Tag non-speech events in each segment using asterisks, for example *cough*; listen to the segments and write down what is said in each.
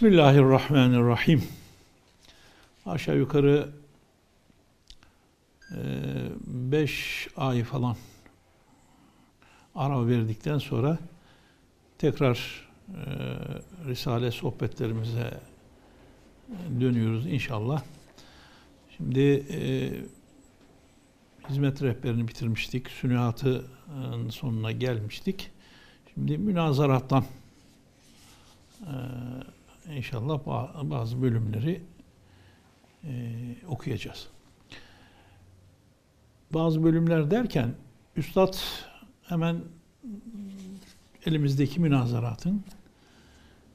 Bismillahirrahmanirrahim. Aşağı yukarı 5 e, ay falan ara verdikten sonra tekrar e, Risale sohbetlerimize dönüyoruz inşallah. Şimdi e, hizmet rehberini bitirmiştik. Sünnihatın sonuna gelmiştik. Şimdi münazarattan inşallah bazı bölümleri e, okuyacağız. Bazı bölümler derken Üstad hemen elimizdeki münazaratın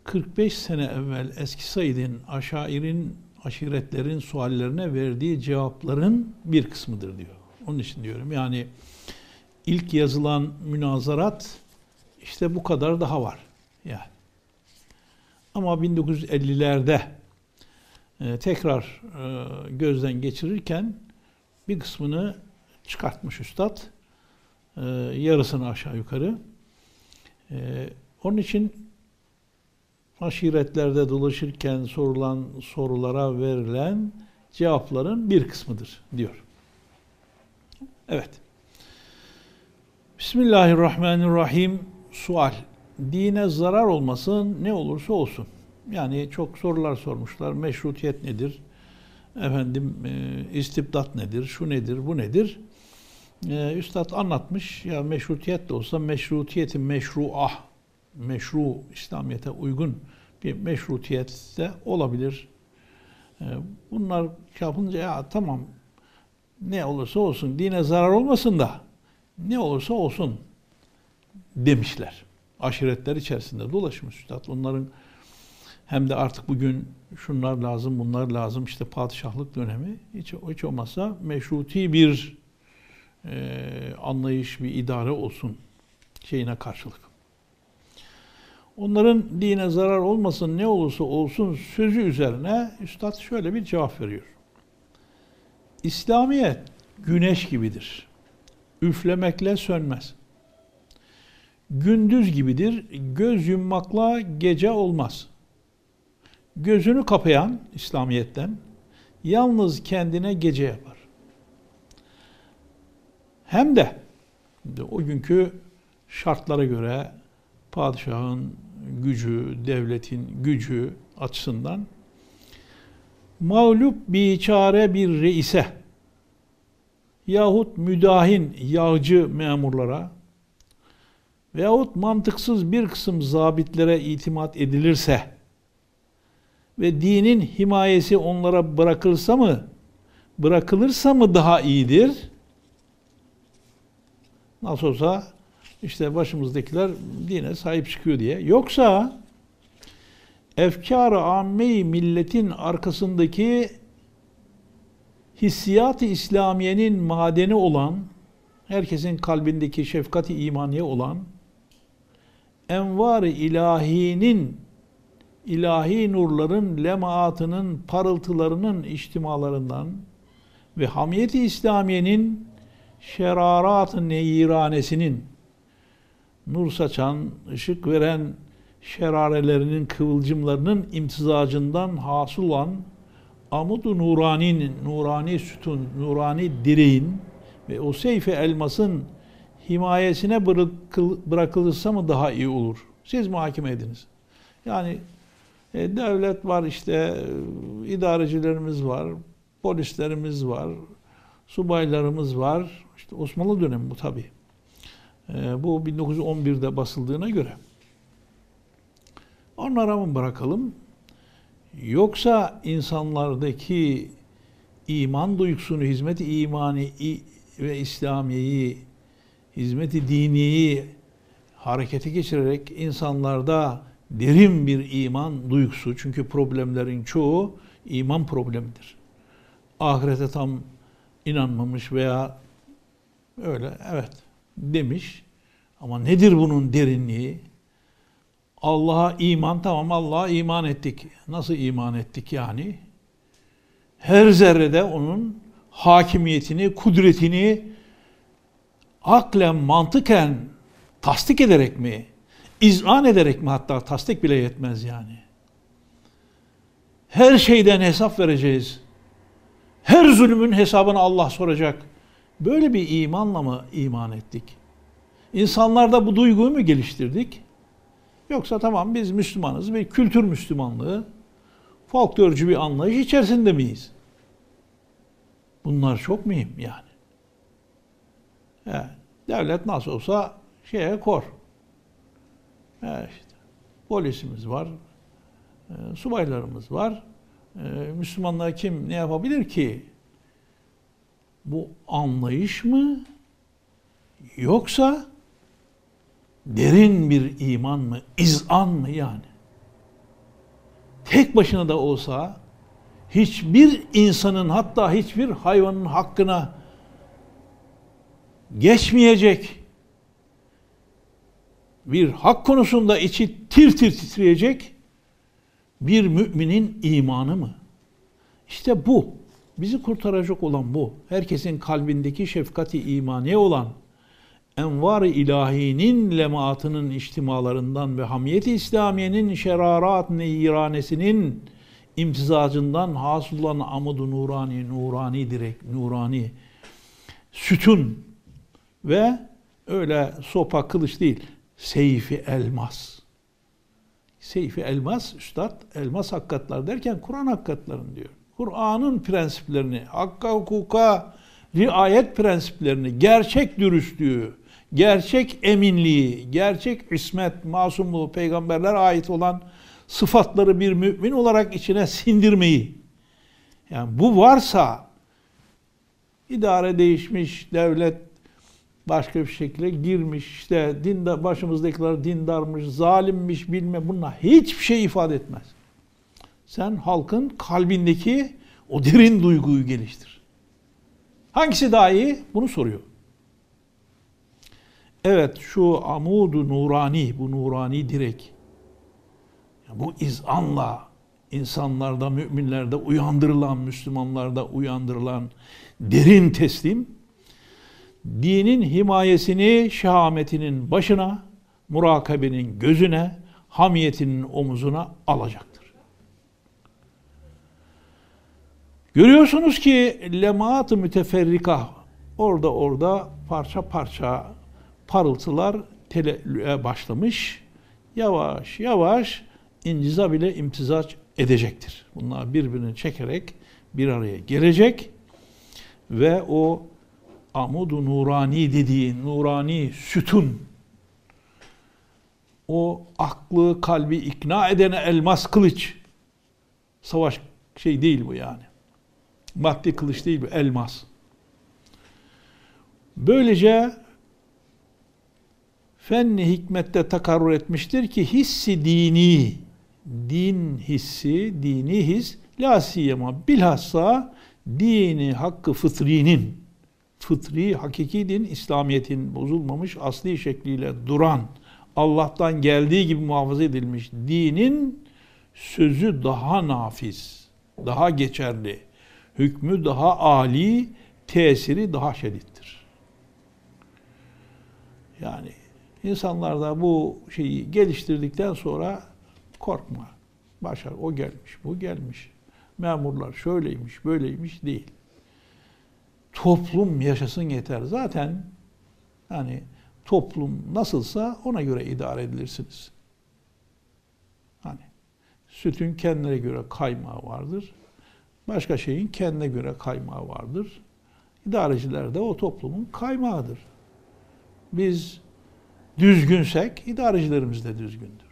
45 sene evvel eski Said'in, aşairin, aşiretlerin suallerine verdiği cevapların bir kısmıdır diyor. Onun için diyorum yani ilk yazılan münazarat işte bu kadar daha var. Yani. Ama 1950'lerde e, tekrar e, gözden geçirirken bir kısmını çıkartmış üstad. E, yarısını aşağı yukarı. E, onun için aşiretlerde dolaşırken sorulan sorulara verilen cevapların bir kısmıdır diyor. Evet. Bismillahirrahmanirrahim. Sual. Dine zarar olmasın ne olursa olsun. Yani çok sorular sormuşlar. Meşrutiyet nedir? Efendim e, istibdat nedir? Şu nedir? Bu nedir? E, Üstad anlatmış. Ya meşrutiyet de olsa meşrutiyetin meşruah, meşru İslamiyete uygun bir meşrutiyet de olabilir. E, bunlar yapınca ya tamam ne olursa olsun dine zarar olmasın da ne olursa olsun demişler. Aşiretler içerisinde dolaşmış üstad. Onların hem de artık bugün şunlar lazım, bunlar lazım, işte padişahlık dönemi hiç, hiç olmazsa meşruti bir e, anlayış, bir idare olsun şeyine karşılık. Onların dine zarar olmasın ne olursa olsun sözü üzerine Üstad şöyle bir cevap veriyor. İslamiyet güneş gibidir. Üflemekle sönmez. Gündüz gibidir. Göz yummakla gece olmaz. Gözünü kapayan İslamiyet'ten yalnız kendine gece yapar. Hem de o günkü şartlara göre padişahın gücü, devletin gücü açısından mağlup biçare bir reise yahut müdahin yağcı memurlara veyahut mantıksız bir kısım zabitlere itimat edilirse ve dinin himayesi onlara bırakılsa mı bırakılırsa mı daha iyidir? Nasıl olsa işte başımızdakiler dine sahip çıkıyor diye. Yoksa efkar-ı amme milletin arkasındaki hissiyat-ı İslamiye'nin madeni olan, herkesin kalbindeki şefkat-i imaniye olan, envar-ı ilahinin, ilahi nurların lemaatının, parıltılarının içtimalarından ve hamiyeti İslamiye'nin şerarat-ı neyiranesinin nur saçan, ışık veren şerarelerinin kıvılcımlarının imtizacından hasıl olan amudu nuraninin, nurani sütun, nurani direğin ve o seyfe elmasın himayesine bırakılırsa mı daha iyi olur? Siz muhakeme ediniz. Yani e, devlet var işte, e, idarecilerimiz var, polislerimiz var, subaylarımız var. İşte Osmanlı dönemi bu tabi. E, bu 1911'de basıldığına göre. Onlara mı bırakalım? Yoksa insanlardaki iman duygusunu, hizmet-i imani ve İslamiyeyi, hizmet-i diniyi harekete geçirerek insanlarda derin bir iman duygusu. Çünkü problemlerin çoğu iman problemidir. Ahirete tam inanmamış veya öyle evet demiş. Ama nedir bunun derinliği? Allah'a iman tamam Allah'a iman ettik. Nasıl iman ettik yani? Her zerrede onun hakimiyetini, kudretini aklen, mantıken tasdik ederek mi? İzan ederek mi hatta tasdik bile yetmez yani. Her şeyden hesap vereceğiz. Her zulümün hesabını Allah soracak. Böyle bir imanla mı iman ettik? İnsanlarda bu duyguyu mu geliştirdik? Yoksa tamam biz Müslümanız ve kültür Müslümanlığı, folklorcu bir anlayış içerisinde miyiz? Bunlar çok mühim yani. Yani devlet nasıl olsa şeye kor. Yani işte, polisimiz var, e, subaylarımız var. E, Müslümanlar kim ne yapabilir ki? Bu anlayış mı? Yoksa derin bir iman mı, izan mı yani? Tek başına da olsa hiçbir insanın hatta hiçbir hayvanın hakkına geçmeyecek bir hak konusunda içi tir tir titreyecek bir müminin imanı mı? İşte bu. Bizi kurtaracak olan bu. Herkesin kalbindeki şefkati imaniye olan envar-ı ilahinin lemaatının içtimalarından ve hamiyet-i İslamiye'nin şerarat neyranesinin imtizacından hasıl olan amud nurani, nurani direk, nurani sütun ve öyle sopa kılıç değil, seyfi elmas. Seyfi elmas, üstad elmas hakikatlar derken Kur'an hakikatlarını diyor. Kur'an'ın prensiplerini, hakka hukuka riayet prensiplerini, gerçek dürüstlüğü, gerçek eminliği, gerçek ismet, masumluğu, peygamberler ait olan sıfatları bir mümin olarak içine sindirmeyi. Yani bu varsa idare değişmiş, devlet başka bir şekilde girmiş, işte dindar, başımızdakiler dindarmış, zalimmiş, bilme bunlar hiçbir şey ifade etmez. Sen halkın kalbindeki o derin duyguyu geliştir. Hangisi daha iyi? Bunu soruyor. Evet şu amudu nurani, bu nurani direk. Bu izanla insanlarda, müminlerde uyandırılan, Müslümanlarda uyandırılan derin teslim, dinin himayesini şahametinin başına, murakabenin gözüne, hamiyetinin omuzuna alacaktır. Görüyorsunuz ki lemaat-ı müteferrika orada orada parça parça parıltılar tele başlamış. Yavaş yavaş inciza bile imtizaç edecektir. Bunlar birbirini çekerek bir araya gelecek ve o amudu nurani dediği nurani sütun o aklı kalbi ikna edene elmas kılıç savaş şey değil bu yani. Maddi kılıç değil bu elmas. Böylece fenni hikmette takarrur etmiştir ki hissi dini, din hissi, dini his, la bilhassa dini hakkı fıtrinin, fıtri, hakiki din, İslamiyet'in bozulmamış asli şekliyle duran, Allah'tan geldiği gibi muhafaza edilmiş dinin sözü daha nafiz, daha geçerli, hükmü daha âli, tesiri daha şedittir. Yani İnsanlar da bu şeyi geliştirdikten sonra korkma. Başar o gelmiş, bu gelmiş. Memurlar şöyleymiş, böyleymiş değil. Toplum yaşasın yeter. Zaten hani toplum nasılsa ona göre idare edilirsiniz. Hani sütün kendine göre kaymağı vardır. Başka şeyin kendine göre kaymağı vardır. İdareciler de o toplumun kaymağıdır. Biz düzgünsek idarecilerimiz de düzgündür.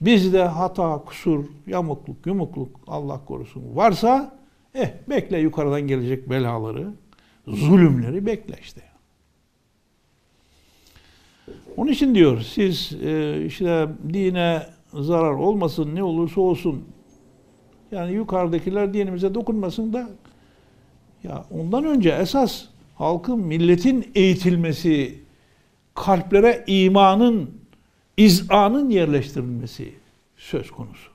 Bizde hata, kusur, yamukluk, yumukluk Allah korusun varsa eh bekle yukarıdan gelecek belaları, zulümleri bekle işte. Onun için diyor siz e, işte dine zarar olmasın ne olursa olsun yani yukarıdakiler dinimize dokunmasın da ya ondan önce esas halkın milletin eğitilmesi kalplere imanın, izanın yerleştirilmesi söz konusu.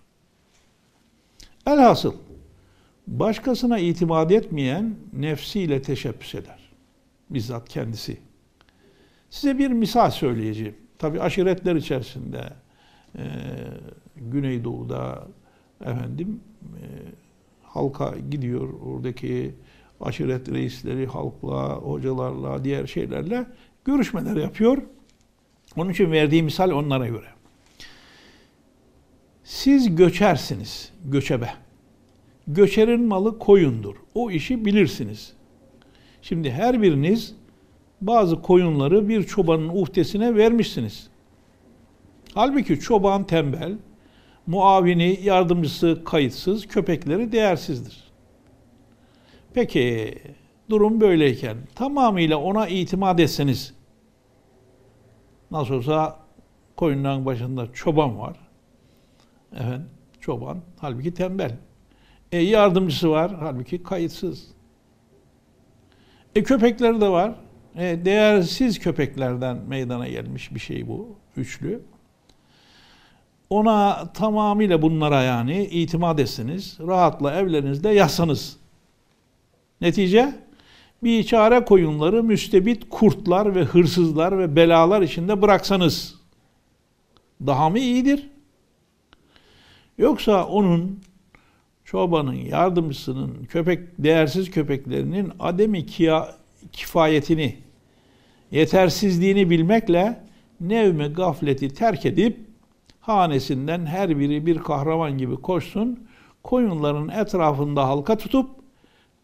Elhasıl başkasına itimat etmeyen nefsiyle teşebbüs eder. Bizzat kendisi. Size bir misal söyleyeceğim. Tabi aşiretler içerisinde e, Güneydoğu'da efendim e, halka gidiyor oradaki aşiret reisleri halkla, hocalarla, diğer şeylerle görüşmeler yapıyor. Onun için verdiği misal onlara göre. Siz göçersiniz, göçebe. Göçerin malı koyundur. O işi bilirsiniz. Şimdi her biriniz bazı koyunları bir çobanın uhdesine vermişsiniz. Halbuki çoban tembel, muavini, yardımcısı kayıtsız, köpekleri değersizdir. Peki durum böyleyken tamamıyla ona itimat etseniz nasıl olsa koyunların başında çoban var. Efendim, çoban halbuki tembel. E yardımcısı var halbuki kayıtsız. E köpekleri de var. E, değersiz köpeklerden meydana gelmiş bir şey bu. Üçlü. Ona tamamıyla bunlara yani itimat etsiniz. Rahatla evlerinizde yasanız. Netice? Bir çare koyunları müstebit kurtlar ve hırsızlar ve belalar içinde bıraksanız daha mı iyidir? Yoksa onun çobanın, yardımcısının, köpek değersiz köpeklerinin ademi kifayetini, yetersizliğini bilmekle nevmi gafleti terk edip hanesinden her biri bir kahraman gibi koşsun, koyunların etrafında halka tutup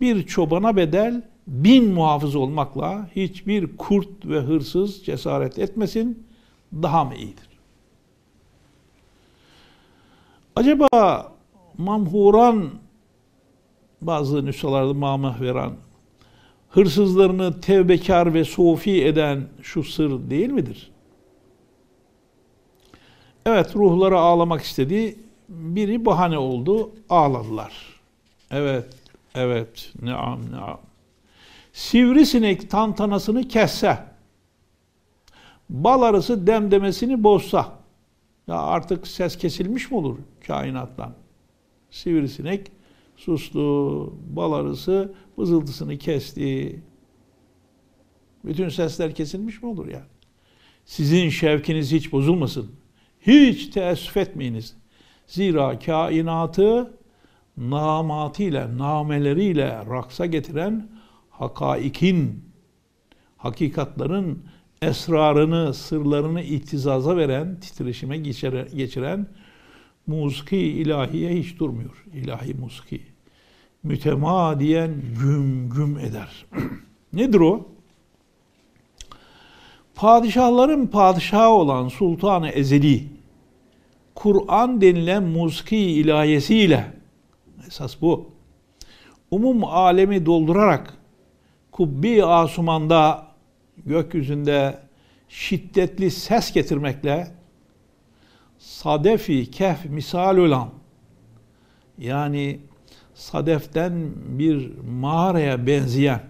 bir çobana bedel bin muhafız olmakla hiçbir kurt ve hırsız cesaret etmesin daha mı iyidir? Acaba mamhuran bazı nüshalarda mamah veren hırsızlarını tevbekar ve sufi eden şu sır değil midir? Evet ruhları ağlamak istedi. Biri bahane oldu. Ağladılar. Evet, evet, neam, neam. Sivrisinek tantanasını kesse, bal arısı demdemesini bozsa, ya artık ses kesilmiş mi olur kainattan? Sivrisinek sustu, bal arısı vızıltısını kesti. Bütün sesler kesilmiş mi olur yani? Sizin şevkiniz hiç bozulmasın. Hiç teessüf etmeyiniz. Zira kainatı namatıyla, nameleriyle raksa getiren hakaikin, hakikatların esrarını, sırlarını iktizaza veren, titreşime geçiren musiki ilahiye hiç durmuyor. İlahi musiki. Mütemadiyen güm güm eder. *clears throat* Nedir o? Padişahların padişahı olan Sultan-ı Ezeli, Kur'an denilen musiki ilahiyesiyle, esas bu, umum alemi doldurarak, kubbi asumanda, gökyüzünde şiddetli ses getirmekle, sadefi kehf misal olan, yani sadeften bir mağaraya benzeyen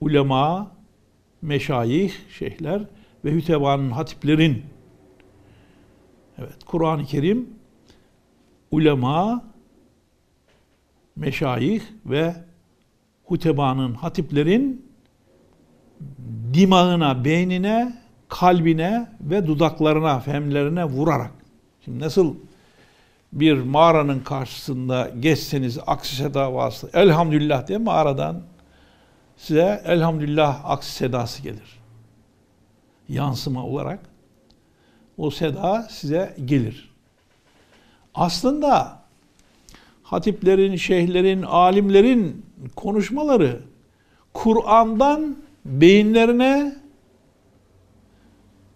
ulema, meşayih, şeyhler ve hütebanın hatiplerin. Evet Kur'an-ı Kerim ulema, meşayih ve hutebanın, hatiplerin dimağına, beynine, kalbine ve dudaklarına, femlerine vurarak. Şimdi nasıl bir mağaranın karşısında geçseniz aksi seda vasıta elhamdülillah diye mağaradan size elhamdülillah aksi sedası gelir. Yansıma olarak o seda size gelir. Aslında hatiplerin, şeyhlerin, alimlerin konuşmaları Kur'an'dan beyinlerine,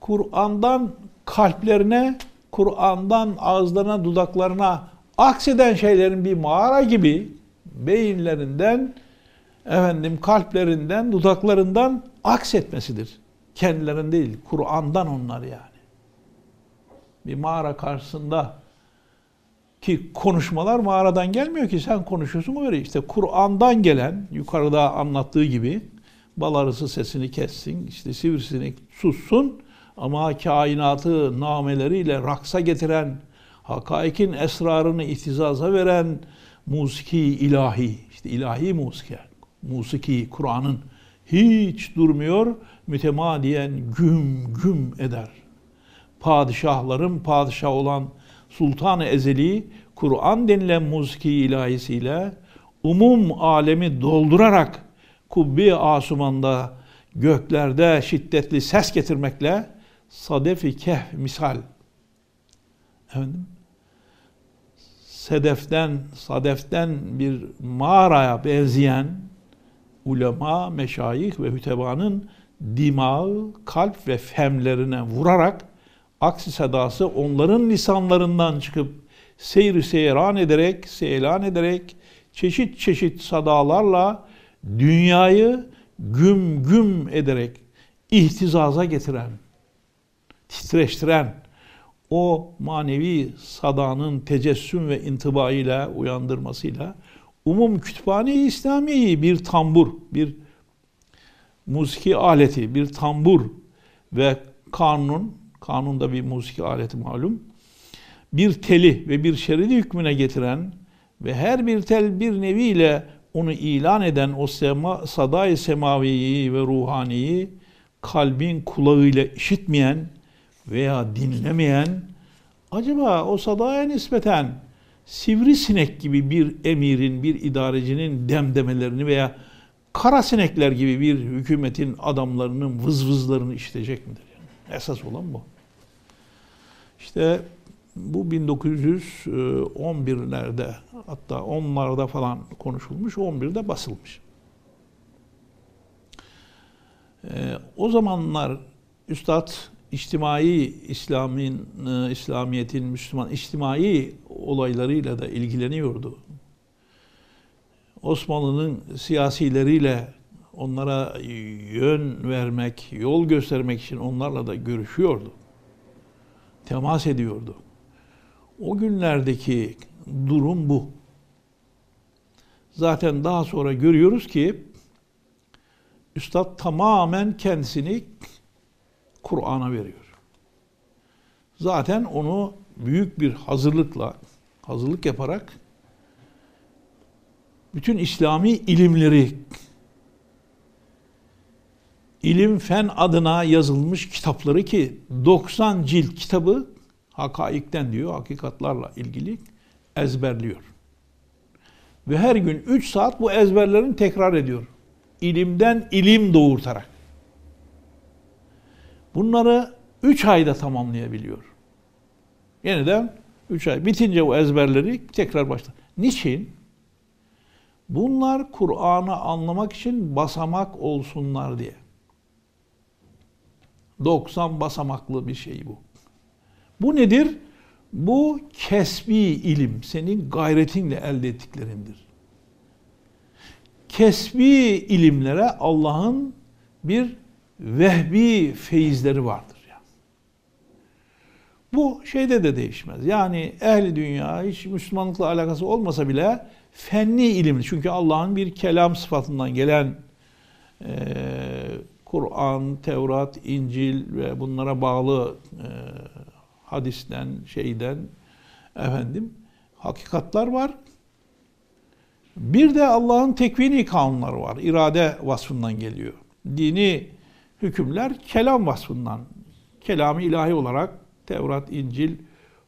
Kur'an'dan kalplerine, Kur'an'dan ağızlarına, dudaklarına akseden şeylerin bir mağara gibi beyinlerinden efendim kalplerinden, dudaklarından aksetmesidir. Kendilerinin değil, Kur'an'dan onlar yani. Bir mağara karşısında ki konuşmalar mağaradan gelmiyor ki sen konuşuyorsun öyle işte Kur'an'dan gelen yukarıda anlattığı gibi bal arısı sesini kessin işte sivrisinek sussun ama kainatı nameleriyle raksa getiren hakaikin esrarını ihtizaza veren musiki ilahi işte ilahi musiki musiki, Kur'an'ın hiç durmuyor, mütemadiyen güm güm eder. Padişahların padişah olan Sultan-ı Ezeli Kur'an denilen musiki ilahisiyle umum alemi doldurarak kubbe asumanda göklerde şiddetli ses getirmekle sadef-i kehf misal. Efendim? Sedeften, sadeften bir mağaraya benzeyen ulema, meşayih ve hütebanın dimağı, kalp ve femlerine vurarak aksi sedası onların lisanlarından çıkıp seyri seyran ederek, seylan ederek çeşit çeşit sadalarla dünyayı güm güm ederek ihtizaza getiren, titreştiren, o manevi sadanın tecessüm ve intibayıyla, uyandırmasıyla umum kütüphane-i İslamiye'yi bir tambur, bir musiki aleti, bir tambur ve kanun, kanunda bir musiki aleti malum, bir teli ve bir şeridi hükmüne getiren ve her bir tel bir neviyle onu ilan eden o sema, sadai semaviyi ve ruhaniyi kalbin kulağıyla işitmeyen veya dinlemeyen acaba o sadaya nispeten sivrisinek gibi bir emirin, bir idarecinin demdemelerini veya kara sinekler gibi bir hükümetin adamlarının vız vızlarını işitecek midir? Yani esas olan bu. İşte bu 1911'lerde hatta 10'larda falan konuşulmuş, 11'de basılmış. Ee, o zamanlar Üstad içtimai İslam'ın, e, İslamiyet'in, Müslüman içtimai olaylarıyla da ilgileniyordu. Osmanlı'nın siyasileriyle onlara yön vermek, yol göstermek için onlarla da görüşüyordu. Temas ediyordu. O günlerdeki durum bu. Zaten daha sonra görüyoruz ki Üstad tamamen kendisini Kur'an'a veriyor. Zaten onu büyük bir hazırlıkla, hazırlık yaparak bütün İslami ilimleri ilim fen adına yazılmış kitapları ki 90 cilt kitabı hakaikten diyor, hakikatlarla ilgili ezberliyor. Ve her gün 3 saat bu ezberlerini tekrar ediyor. İlimden ilim doğurtarak. Bunları 3 ayda tamamlayabiliyor. Yeniden 3 ay. Bitince o ezberleri tekrar başla. Niçin? Bunlar Kur'an'ı anlamak için basamak olsunlar diye. 90 basamaklı bir şey bu. Bu nedir? Bu kesbi ilim, senin gayretinle elde ettiklerindir. Kesbi ilimlere Allah'ın bir vehbi feyizleri vardır. Yani. Bu şeyde de değişmez. Yani ehli dünya hiç Müslümanlıkla alakası olmasa bile fenni ilim. Çünkü Allah'ın bir kelam sıfatından gelen e, Kur'an, Tevrat, İncil ve bunlara bağlı e, hadisten, şeyden efendim hakikatlar var. Bir de Allah'ın tekvini kanunları var. İrade vasfından geliyor. Dini hükümler kelam vasfından. Kelamı ilahi olarak Tevrat, İncil,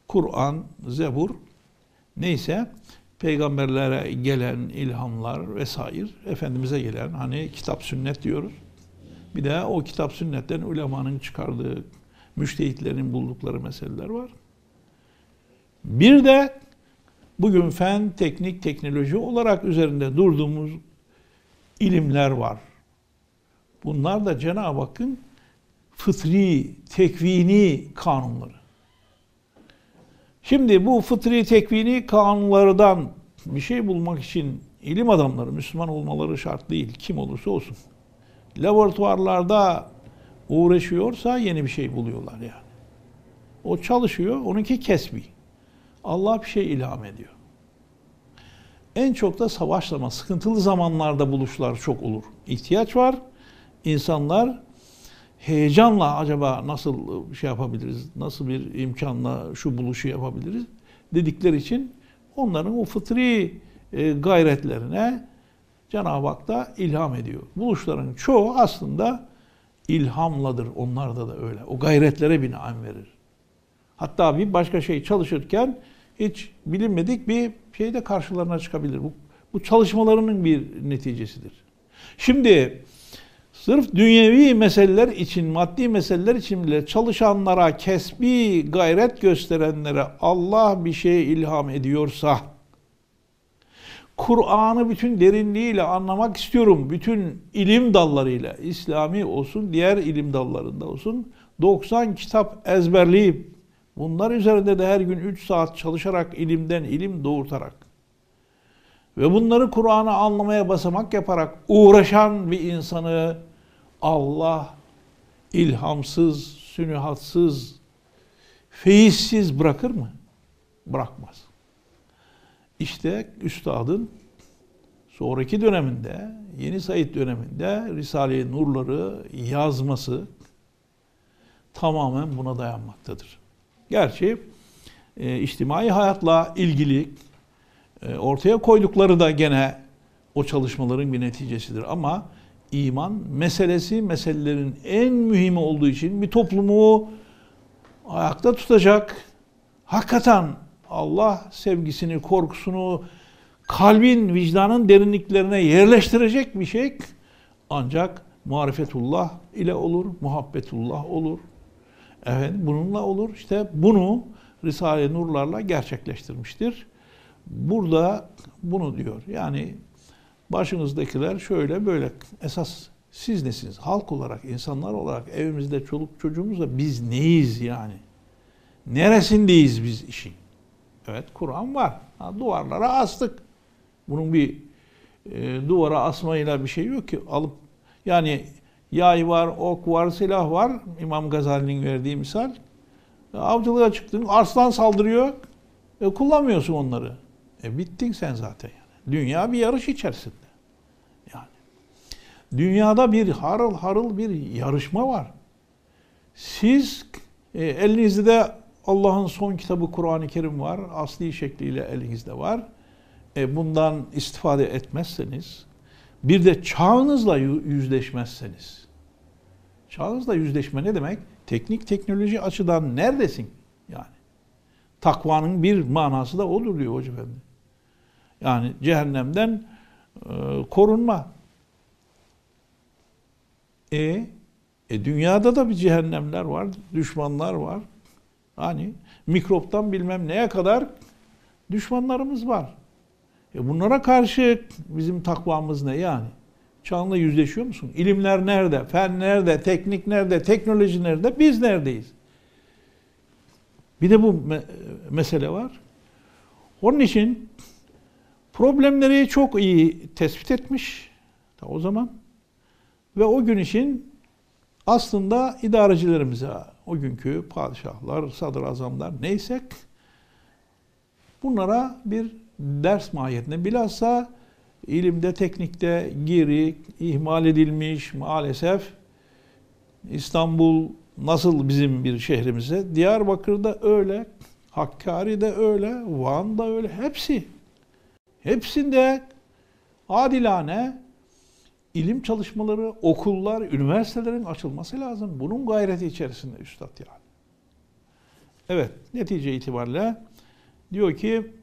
Kur'an, Zebur neyse peygamberlere gelen ilhamlar vesaire Efendimiz'e gelen hani kitap sünnet diyoruz. Bir de o kitap sünnetten ulemanın çıkardığı müştehitlerin buldukları meseleler var. Bir de bugün fen, teknik, teknoloji olarak üzerinde durduğumuz ilimler var. Bunlar da Cenab-ı Hakk'ın fıtri, tekvini kanunları. Şimdi bu fıtri, tekvini kanunlardan bir şey bulmak için ilim adamları Müslüman olmaları şart değil. Kim olursa olsun. Laboratuvarlarda uğraşıyorsa yeni bir şey buluyorlar yani. O çalışıyor, onunki kesbi. Allah bir şey ilham ediyor. En çok da savaşlama, sıkıntılı zamanlarda buluşlar çok olur. İhtiyaç var insanlar heyecanla acaba nasıl şey yapabiliriz, nasıl bir imkanla şu buluşu yapabiliriz dedikleri için onların o fıtri e, gayretlerine Cenab-ı Hak da ilham ediyor. Buluşların çoğu aslında ilhamladır. Onlarda da öyle. O gayretlere binaen verir. Hatta bir başka şey çalışırken hiç bilinmedik bir şey de karşılarına çıkabilir. Bu, bu çalışmalarının bir neticesidir. Şimdi sırf dünyevi meseleler için, maddi meseleler için bile çalışanlara, kesbi gayret gösterenlere Allah bir şey ilham ediyorsa, Kur'an'ı bütün derinliğiyle anlamak istiyorum. Bütün ilim dallarıyla, İslami olsun, diğer ilim dallarında olsun. 90 kitap ezberleyip, bunlar üzerinde de her gün 3 saat çalışarak, ilimden ilim doğurtarak ve bunları Kur'an'ı anlamaya basamak yaparak uğraşan bir insanı Allah ilhamsız, sünühatsız, feyizsiz bırakır mı? Bırakmaz. İşte üstadın sonraki döneminde, Yeni Said döneminde Risale-i Nurları yazması tamamen buna dayanmaktadır. Gerçi e, içtimai hayatla ilgili ortaya koydukları da gene o çalışmaların bir neticesidir. Ama iman meselesi meselelerin en mühimi olduğu için bir toplumu ayakta tutacak, hakikaten Allah sevgisini, korkusunu kalbin, vicdanın derinliklerine yerleştirecek bir şey ancak marifetullah ile olur, muhabbetullah olur. Evet, bununla olur. İşte bunu Risale-i Nurlarla gerçekleştirmiştir. Burada bunu diyor. Yani başınızdakiler şöyle böyle. Esas siz nesiniz? Halk olarak, insanlar olarak, evimizde çoluk çocuğumuzla biz neyiz yani? Neresindeyiz biz işin? Evet Kur'an var. Ha, duvarlara astık. Bunun bir e, duvara asmayla bir şey yok ki. Alıp yani yay var, ok var, silah var. İmam Gazali'nin verdiği misal. Avcılığa çıktın, arslan saldırıyor. E, kullanmıyorsun onları. E bittin sen zaten yani. Dünya bir yarış içerisinde. Yani. Dünyada bir harıl harıl bir yarışma var. Siz e, elinizde Allah'ın son kitabı Kur'an-ı Kerim var. Asli şekliyle elinizde var. E, bundan istifade etmezseniz, bir de çağınızla yüzleşmezseniz, çağınızla yüzleşme ne demek? Teknik teknoloji açıdan neredesin? Yani takvanın bir manası da olur diyor Hoca Efendi. Yani cehennemden e, korunma. E, e dünyada da bir cehennemler var, düşmanlar var. Hani mikroptan bilmem neye kadar düşmanlarımız var. E bunlara karşı bizim takvamız ne yani? Çağınla yüzleşiyor musun? İlimler nerede? Fen nerede? Teknik nerede? Teknoloji nerede? Biz neredeyiz? Bir de bu me- mesele var. Onun için problemleri çok iyi tespit etmiş o zaman. Ve o gün için aslında idarecilerimize o günkü padişahlar, sadrazamlar neyse bunlara bir ders mahiyetinde bilhassa ilimde, teknikte geri, ihmal edilmiş maalesef. İstanbul nasıl bizim bir şehrimize, Diyarbakır'da öyle, Hakkari'de öyle, Van'da öyle, hepsi. Hepsinde adilane ilim çalışmaları, okullar, üniversitelerin açılması lazım. Bunun gayreti içerisinde üstad yani. Evet, netice itibariyle diyor ki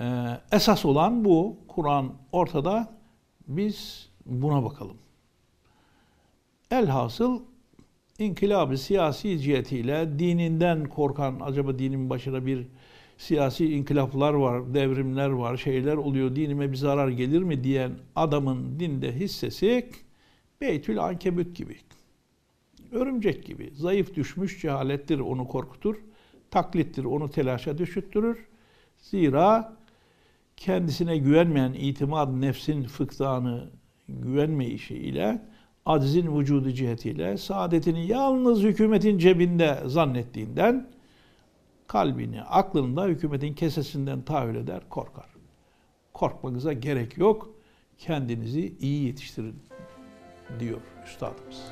e, esas olan bu. Kur'an ortada. Biz buna bakalım. Elhasıl inkılabı siyasi cihetiyle dininden korkan, acaba dinin başına bir siyasi inkılaplar var, devrimler var, şeyler oluyor, dinime bir zarar gelir mi diyen adamın dinde hissesi Beytül Ankebut gibi. Örümcek gibi. Zayıf düşmüş cehalettir onu korkutur. Taklittir onu telaşa düşüttürür. Zira kendisine güvenmeyen itimat nefsin fıktanı güvenmeyişiyle aczin vücudu cihetiyle saadetini yalnız hükümetin cebinde zannettiğinden kalbini, aklını da hükümetin kesesinden tahayyül eder, korkar. Korkmanıza gerek yok. Kendinizi iyi yetiştirin diyor üstadımız.